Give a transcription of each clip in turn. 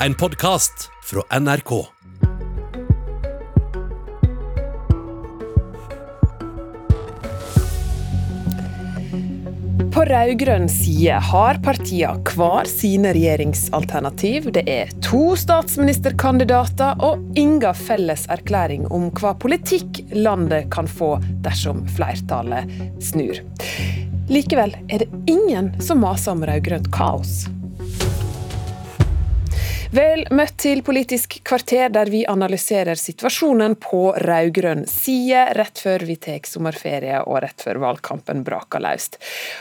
en podkast fra NRK. På rød-grønn side har partiene hver sine regjeringsalternativ. Det er to statsministerkandidater og ingen felles erklæring om hva politikk landet kan få dersom flertallet snur. Likevel er det ingen som maser om rød-grønt kaos. Vel møtt til Politisk kvarter, der vi analyserer situasjonen på rød-grønn side rett før vi tar sommerferie og rett før valgkampen braker løst.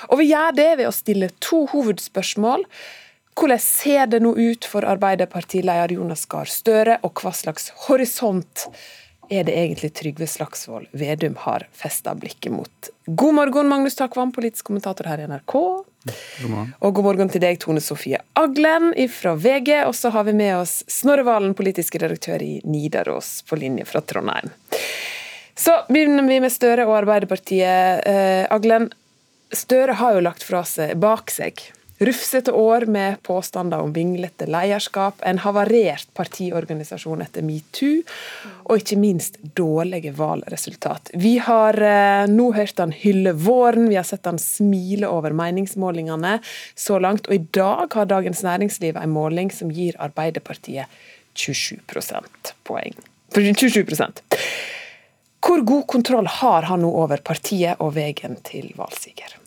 Og vi gjør det ved å stille to hovedspørsmål. Hvordan ser det nå ut for Arbeiderpartileder Jonas Gahr Støre, og hva slags horisont er det egentlig Trygve Slagsvold Vedum har festa blikket mot? God morgen, Magnus Takvam, politisk kommentator her i NRK. God. Og god morgen til deg, Tone Sofie Aglen fra VG. Og så har vi med oss Snorre Valen, politisk redaktør i Nidaros, på linje fra Trondheim. Så begynner vi med Støre og Arbeiderpartiet. Eh, Aglen, Støre har jo lagt fra seg bak seg Rufsete år med påstander om vinglete lederskap, en havarert partiorganisasjon etter metoo, og ikke minst dårlige valgresultat. Vi har eh, nå hørt han hylle våren, vi har sett han smile over meningsmålingene så langt, og i dag har Dagens Næringsliv en måling som gir Arbeiderpartiet 27 poeng. 27 Hvor god kontroll har han nå over partiet og veien til valgsiger?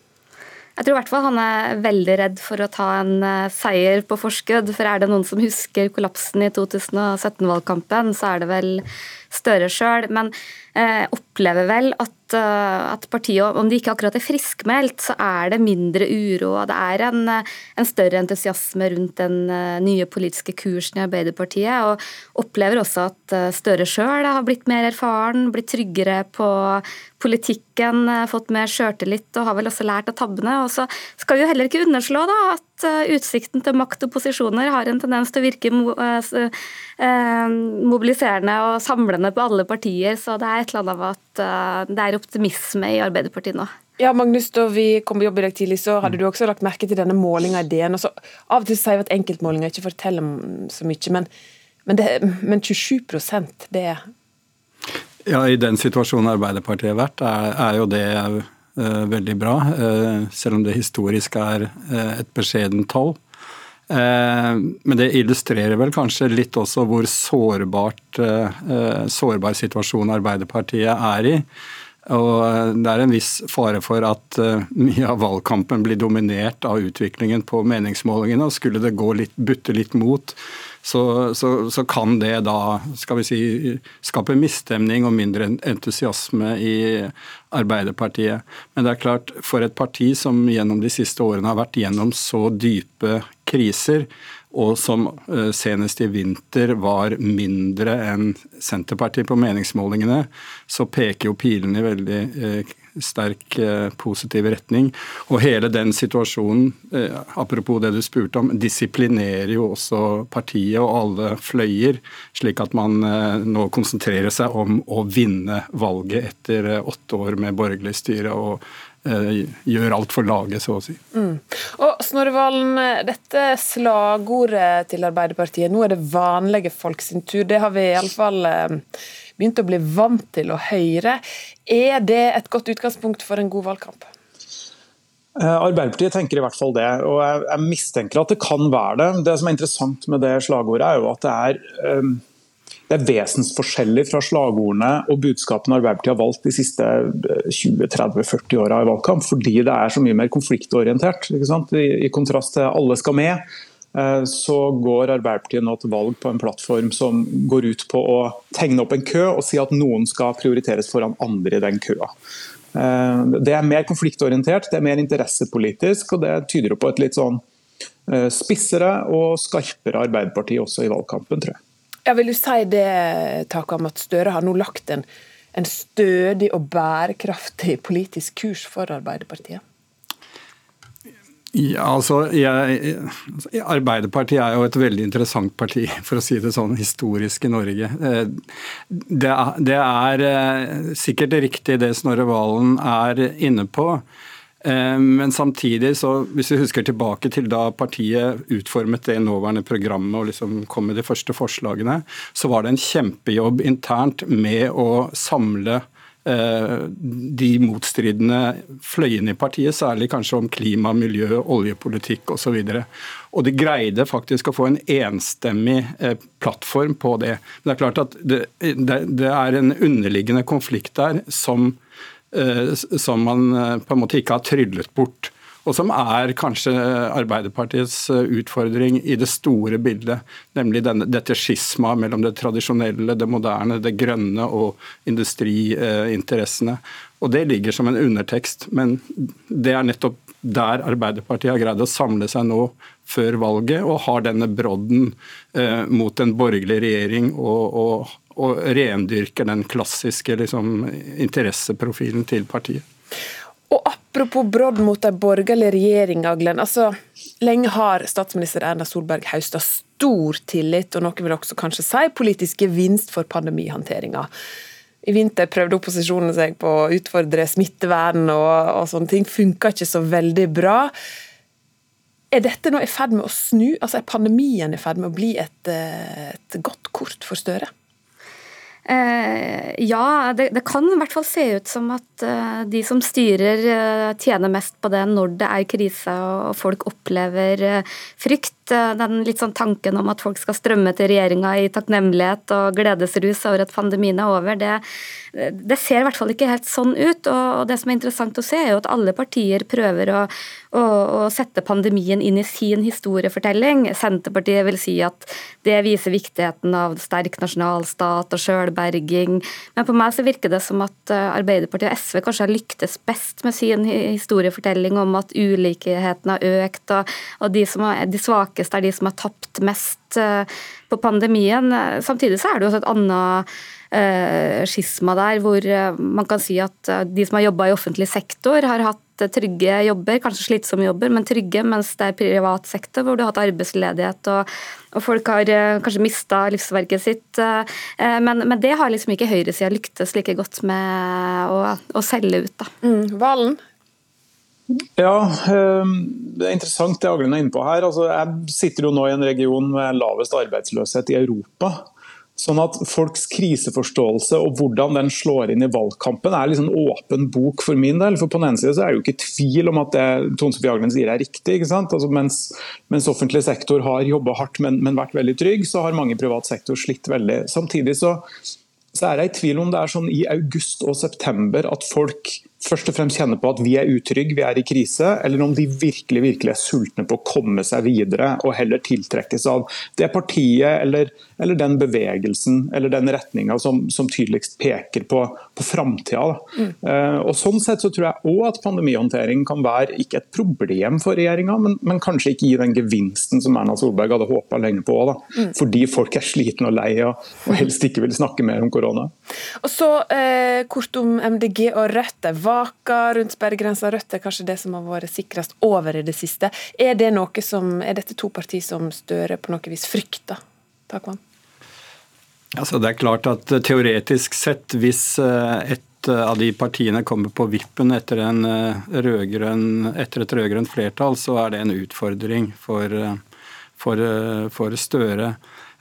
Jeg tror i hvert fall han er veldig redd for å ta en eh, seier på forskudd. For er det noen som husker kollapsen i 2017-valgkampen, så er det vel Støre sjøl. Men eh, opplever vel at, uh, at, partiet, om de ikke akkurat er friskmeldt, så er det mindre uro. Det er en, en større entusiasme rundt den uh, nye politiske kursen i Arbeiderpartiet. Og opplever også at uh, Støre sjøl har blitt mer erfaren, blitt tryggere på politikken, fått mer sjøltillit og har vel også lært av tabbene. Og så skal vi jo heller ikke underslå da, at utsikten til makt og posisjoner har en tendens til å virke mobiliserende og samlende på alle partier. Så det er et eller annet av at det er optimisme i Arbeiderpartiet nå. Ja, Magnus, Da vi kom på jobb i dag tidlig, så hadde du også lagt merke til denne målinga i DN. og så Av og til sier vi at enkeltmålinger ikke forteller så mye, men, men, det, men 27 det er Ja, I den situasjonen Arbeiderpartiet har vært, er, er jo det veldig bra. Uh, selv om det historisk er uh, et beskjedent tall. Eh, men det illustrerer vel kanskje litt også hvor sårbart, eh, sårbar situasjon Arbeiderpartiet er i. Og Det er en viss fare for at mye av valgkampen blir dominert av utviklingen på meningsmålingene. og Skulle det gå litt, butte litt mot, så, så, så, kan det da skal vi si, skape misstemning og mindre entusiasme i Arbeiderpartiet. Men det er klart, for et parti som gjennom de siste årene har vært gjennom så dype kriser, og som eh, senest i vinter var mindre enn Senterpartiet på meningsmålingene, så peker jo pilene i veldig eh, sterk eh, positiv retning. Og hele den situasjonen, apropos det du spurte om, disiplinerer jo også partiet og alle fløyer, slik at man nå konsentrerer seg om å vinne valget etter åtte år med borgerlig styre. og gjør alt for laget, så å si. Mm. Og Snorre Valen, dette slagordet til Arbeiderpartiet, nå er det vanlige folk sin tur. Det har vi iallfall eh, begynt å bli vant til å høre. Er det et godt utgangspunkt for en god valgkamp? Eh, Arbeiderpartiet tenker i hvert fall det, og jeg mistenker at det kan være det. Det som er interessant med det slagordet, er jo at det er det er vesensforskjellig fra slagordene og budskapene Arbeiderpartiet har valgt de siste 20-30-40 eh, åra i valgkamp, fordi det er så mye mer konfliktorientert. I, kontrast til 'alle skal med', eh, så går Arbeiderpartiet nå til valg på en plattform som går ut på å tegne opp en kø og si at noen skal prioriteres foran andre i den køa. Eh, det er mer konfliktorientert, det er mer interessepolitisk, og det tyder på et litt sånn spissere og skarpere Arbeiderparti også i valgkampen, tror jeg. Ja, vil du si det, Takam, at Støre har nå lagt en, en stødig og bærekraftig politisk kurs for Arbeiderpartiet? Ja, altså, jeg, Arbeiderpartiet er jo et veldig interessant parti, for å si det sånn, historisk i Norge. Eh, det er, det er eh, sikkert riktig det Snorre Valen er inne på. Eh, men samtidig, så hvis vi husker tilbake til da partiet utformet det nåværende programmet og liksom kom med de første forslagene, så var det en kjempejobb internt med å samle Eh, de motstridende fløyene i partiet, særlig kanskje om klima, miljø, oljepolitikk osv. Og, og de greide faktisk å få en enstemmig eh, plattform på det. Men det er klart at det, det er en underliggende konflikt der som, som man på en måte ikke har tryllet bort og som er kanskje Arbeiderpartiets eh, utfordring i det store bildet. Nemlig denne, dette skisma mellom det tradisjonelle, det moderne, det grønne og industriinteressene. Og Det ligger som en undertekst, men det er nettopp der Arbeiderpartiet har greid å samle seg nå før valget, og har denne brodden eh, mot en borgerlig regjering og, og, og rendyrker den klassiske liksom, interesseprofilen til partiet. Og Apropos brodd mot de borgerlige regjeringa, Glenn. Altså, lenge har statsminister Erna Solberg høsta stor tillit, og noen vil også kanskje si politisk gevinst for pandemihåndteringa. I vinter prøvde opposisjonen seg på å utfordre smittevern og, og sånne ting. Funka ikke så veldig bra. Er dette nå i ferd med å snu? Altså Er pandemien i ferd med å bli et, eh, et godt kort for Støre? Eh, ja, det, det, kan i hvert fall se ut som at uh, de som styrer uh, tjener mest på det når det er krise og folk opplever frykt. Den litt sånn tanken om at folk skal strømme til regjeringa i takknemlighet og gledesrus over at pandemien er over, det, det ser i hvert fall ikke helt sånn ut. Og det som er interessant å se, er jo at alle partier prøver å, å, å sette pandemien inn i sin historiefortelling. Senterpartiet vil si at det viser viktigheten av sterk nasjonalstat og sjølberging. Men på meg så virker det som at eh, Arbeiderpartiet og SV kanskje har lyktes best med sin historiefortelling om at ulikheten har økt, og, og de, som er, de svakeste er de som har tapt mest eh, på pandemien. Samtidig så er det også et annet Eh, skisma der, hvor eh, man kan si at de som har jobba i offentlig sektor, har hatt trygge jobber, kanskje slitsomme jobber, men trygge, mens det er privat sektor hvor du har hatt arbeidsledighet og, og folk har kanskje mista livsverket sitt. Men, men, det har liksom ikke høyresida lyktes like godt med å, å selge ut. da. Mm, Valen? Ja, det er interessant det Aglen er inne på her. Altså, jeg sitter jo nå i en region med lavest arbeidsløshet i Europa. Sånn at Folks kriseforståelse og hvordan den slår inn i valgkampen er liksom åpen bok for min del. For På den ene side så er det jo ikke tvil om at det Tone Sofie Aglen sier er riktig. ikke sant? Altså mens, mens, offentlig sektor har jobba hardt, men, men, vært veldig trygg, så har mange i privat sektor slitt veldig. Samtidig så, så er jeg i tvil om det er sånn i august og september at folk først og fremst kjenner på at vi er utrygge, vi er i krise, eller om de virkelig virkelig er sultne på å komme seg videre og heller tiltrekkes av det partiet eller, eller den bevegelsen eller den retninga som, som, tydeligst peker på, på framtida. Mm. Uh, og sånn sett så tror jeg òg at pandemihåndtering kan være ikke et problem for regjeringa, men, men, kanskje ikke gi den gevinsten som Erna Solberg hadde håpa lenge på. Da. Mm. Fordi folk er slitne og lei og, og, helst ikke vil snakke mer om korona. Og så eh, kort om MDG og Rødt vaka rundt sperregrensa. Rødt er kanskje det som har vært sikrest over i det siste. Er, det som, er dette to partier som Støre på noe vis frykter? Takvann? Altså, det er klart at eh, Teoretisk sett, hvis eh, et eh, av de partiene kommer på vippen etter, rødgrøn, etter et rød-grønt flertall, så er det en utfordring for, for, for Støre.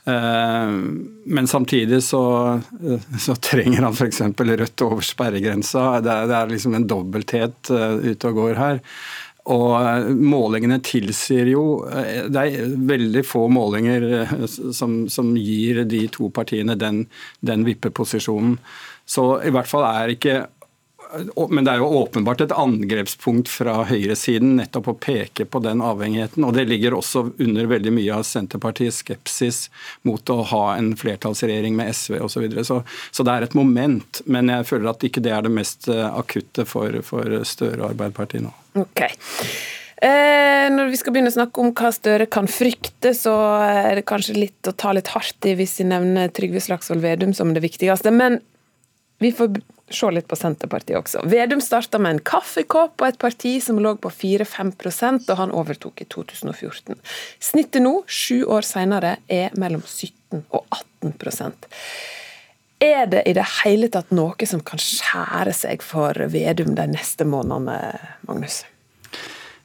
Eh, men samtidig så, så trenger han f.eks. rødt over sperregrensa. Det er, det er liksom en dobbelthet eh, ute og går her. Og eh, målingene tilsier jo Det er veldig få målinger som, som gir de to partiene den, den vippeposisjonen. Så i hvert fall er ikke men det er jo åpenbart et angrepspunkt fra høyresiden nettopp å peke på den avhengigheten. Og det ligger også under veldig mye av Senterpartiets skepsis mot å ha en flertallsregjering med SV osv. Så, videre. så Så det er et moment, men jeg føler at ikke det er det mest eh, akutte for, for Støre og Arbeiderpartiet nå. Okay. Eh, når vi skal begynne å snakke om hva Støre kan frykte, så er det kanskje litt å ta litt hardt i hvis vi nevner Trygve Slagsvold Vedum som det viktigste. Men vi får se litt på Senterpartiet også. Vedum starta med en kaffekopp og et parti som lå på 4-5% og han overtok i 2014. Snittet nå, sju år senere, er mellom 17 og 18% Er det i det hele tatt noe som kan skjære seg for Vedum de neste månedene, Magnus?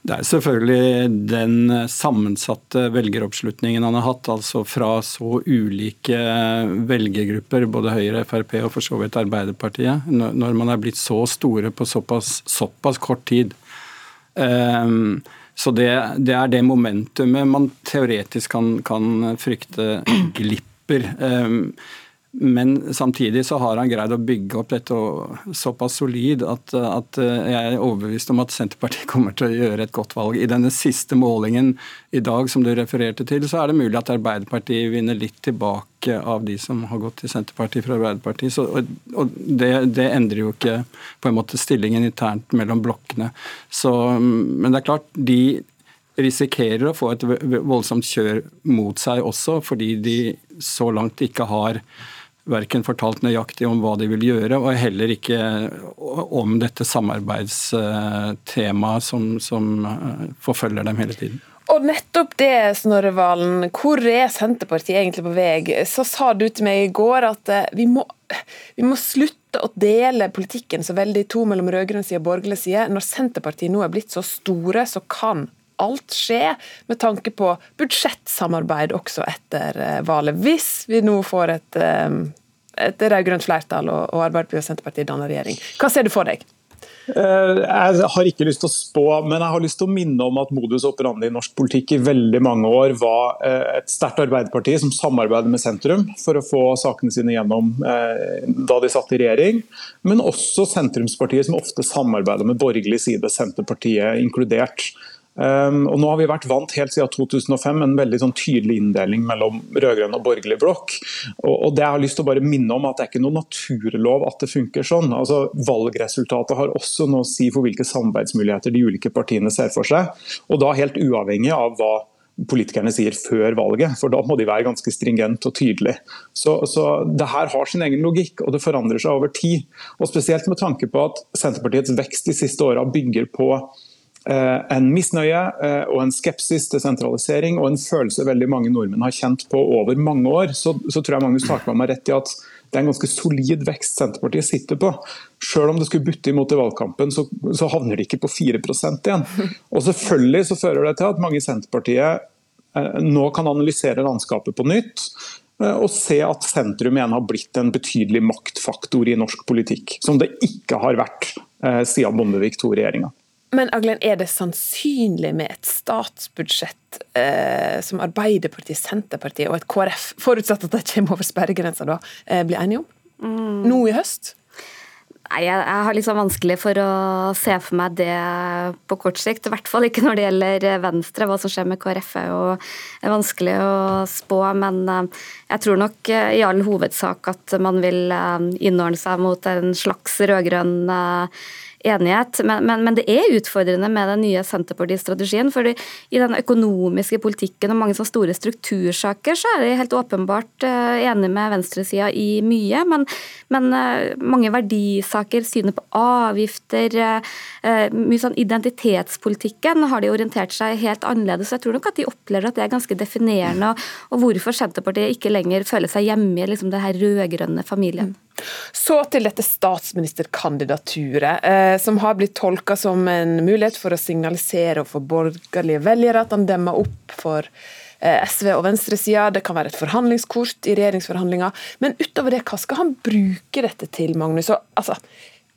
Det er selvfølgelig den sammensatte velgeroppslutningen han har hatt, altså fra så ulike velgergrupper, både Høyre, Frp og for så vidt Arbeiderpartiet, når man er blitt så store på såpass, såpass kort tid. Um, så det, det, er det momentumet man teoretisk kan, kan frykte glipper. Men samtidig så har han greid å bygge opp dette såpass solid at, at, jeg er overbevist om at Senterpartiet kommer til å gjøre et godt valg. I denne siste målingen i dag som du refererte til, så er det mulig at Arbeiderpartiet vinner litt tilbake av de som har gått til Senterpartiet fra Arbeiderpartiet. Så, og, og det, det, endrer jo ikke på en måte stillingen internt mellom blokkene. Så, men det er klart, de risikerer å få et voldsomt kjør mot seg også, fordi de så langt ikke har verken fortalt nøyaktig om hva de vil gjøre, og heller ikke om dette samarbeidstemaet som, som eh, forfølger dem hele tiden. Og nettopp det, Snorre Valen, hvor er Senterpartiet egentlig på vei? Så sa du til meg i går at eh, vi må, vi må slutte å dele politikken så veldig i to mellom rød-grønn side og borgerlig side. Når Senterpartiet nå er blitt så store, så kan alt skje, med tanke på budsjettsamarbeid også etter eh, valget. Hvis vi nå får et, eh, et rød-grønt flertall og, og Arbeiderpartiet og Senterpartiet danner regjering. Hva ser du for deg? Eh, jeg har ikke lyst til å spå, men jeg har lyst til å minne om at modus operandi i norsk politikk i veldig mange år var et sterkt Arbeiderparti som samarbeidet med sentrum for å få sakene sine gjennom da de satt i regjering. Men også sentrumspartiet som ofte samarbeider med borgerlig side, Senterpartiet inkludert. Um, og nå har vi vært vant helt siden 2005 med en veldig sånn tydelig inndeling mellom rød-grønn og borgerlig blokk. Og, og, det jeg har lyst til å bare minne om at det er ikke noen naturlov at det funker sånn. Altså, valgresultatet har også noe å si for hvilke samarbeidsmuligheter de ulike partiene ser for seg. Og da helt uavhengig av hva politikerne sier før valget, for da må de være ganske stringent og tydelig. Så, så det her har sin egen logikk, og det forandrer seg over tid. Og Spesielt med tanke på at Senterpartiets vekst de siste åra bygger på en misnøye eh, og en skepsis til sentralisering og en følelse veldig mange nordmenn har kjent på over mange år, så, så tror jeg Magnus Takvam har rett i at det er en ganske solid vekst Senterpartiet sitter på. Selv om det skulle butte imot i valgkampen, så, så havner de ikke på 4 igjen. Og Selvfølgelig så fører det til at mange i Senterpartiet eh, nå kan analysere landskapet på nytt og se at sentrum igjen har blitt en betydelig maktfaktor i norsk politikk, som det ikke har vært siden Bondevik II-regjeringa. Men Aglen, er det sannsynlig med et statsbudsjett eh, som Arbeiderpartiet, Senterpartiet og et KrF, forutsatt at de kommer over sperregrensa, da, eh, blir enige om? Mm. Nå i høst? Nei, jeg, jeg har liksom vanskelig for å se for meg det på kort sikt. I hvert fall ikke når det gjelder Venstre. Hva som skjer med KrF er jo vanskelig å spå. Men eh, jeg tror nok eh, i all hovedsak at man vil eh, innordne seg mot en slags rød-grønn enighet. Men, men, men, det er utfordrende med den nye Senterparti-strategien. for I den økonomiske politikken og mange sånne store struktursaker så er de helt åpenbart uh, enig med venstresida i mye. Men, men uh, mange verdisaker, synet på avgifter, uh, mye sånn identitetspolitikken har de orientert seg helt annerledes. så Jeg tror nok at de opplever at det er ganske definerende, og, og hvorfor Senterpartiet ikke lenger føler seg hjemme i liksom, det her rød-grønne familien. Så til dette statsministerkandidaturet, eh, som har blitt tolka som en mulighet for å signalisere for borgerlige velgere at han demmer opp for eh, SV og venstresida. Det kan være et forhandlingskort i regjeringsforhandlinger. Men utover det, hva skal han bruke dette til, Magnus? Og, altså,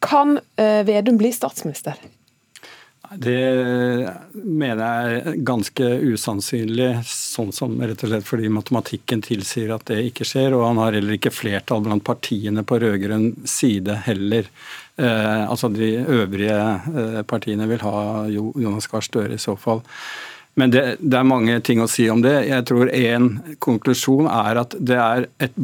kan eh, Vedum bli statsminister? Det mener jeg er ganske usannsynlig, sånn som rett og slett fordi matematikken tilsier at det ikke skjer. Og han har heller ikke flertall blant partiene på rød-grønn side heller. Eh, altså De øvrige eh, partiene vil ha Jonas Gahr Støre i så fall. Men det, det, er mange ting å si om det. Jeg tror en konklusjon er at det er et,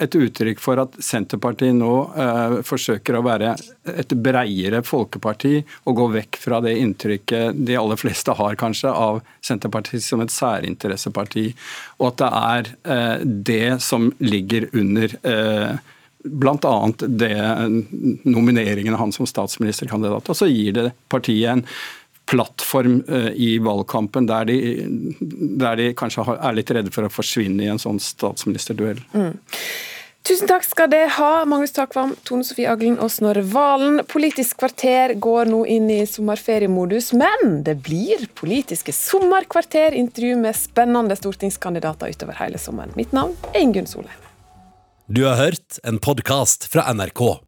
et uttrykk for at Senterpartiet nå uh, forsøker å være et breiere folkeparti og gå vekk fra det inntrykket de aller fleste har kanskje av Senterpartiet som et særinteresseparti. Og at det er uh, det som ligger under uh, Bl.a. nomineringen av han som statsministerkandidat. Og så gir det partiet en plattform eh, i valgkampen der de, der de kanskje er litt redde for å forsvinne i en sånn statsministerduell. Mm. Tusen takk skal det ha, Magnus Takvam, Tone Sofie Aglen og Snorre Valen. Politisk kvarter går nå inn i sommerferiemodus, men det blir Politiske sommerkvarter, intervju med spennende stortingskandidater utover hele sommeren. Mitt navn er Ingunn Solheim. Du har hørt en podkast fra NRK.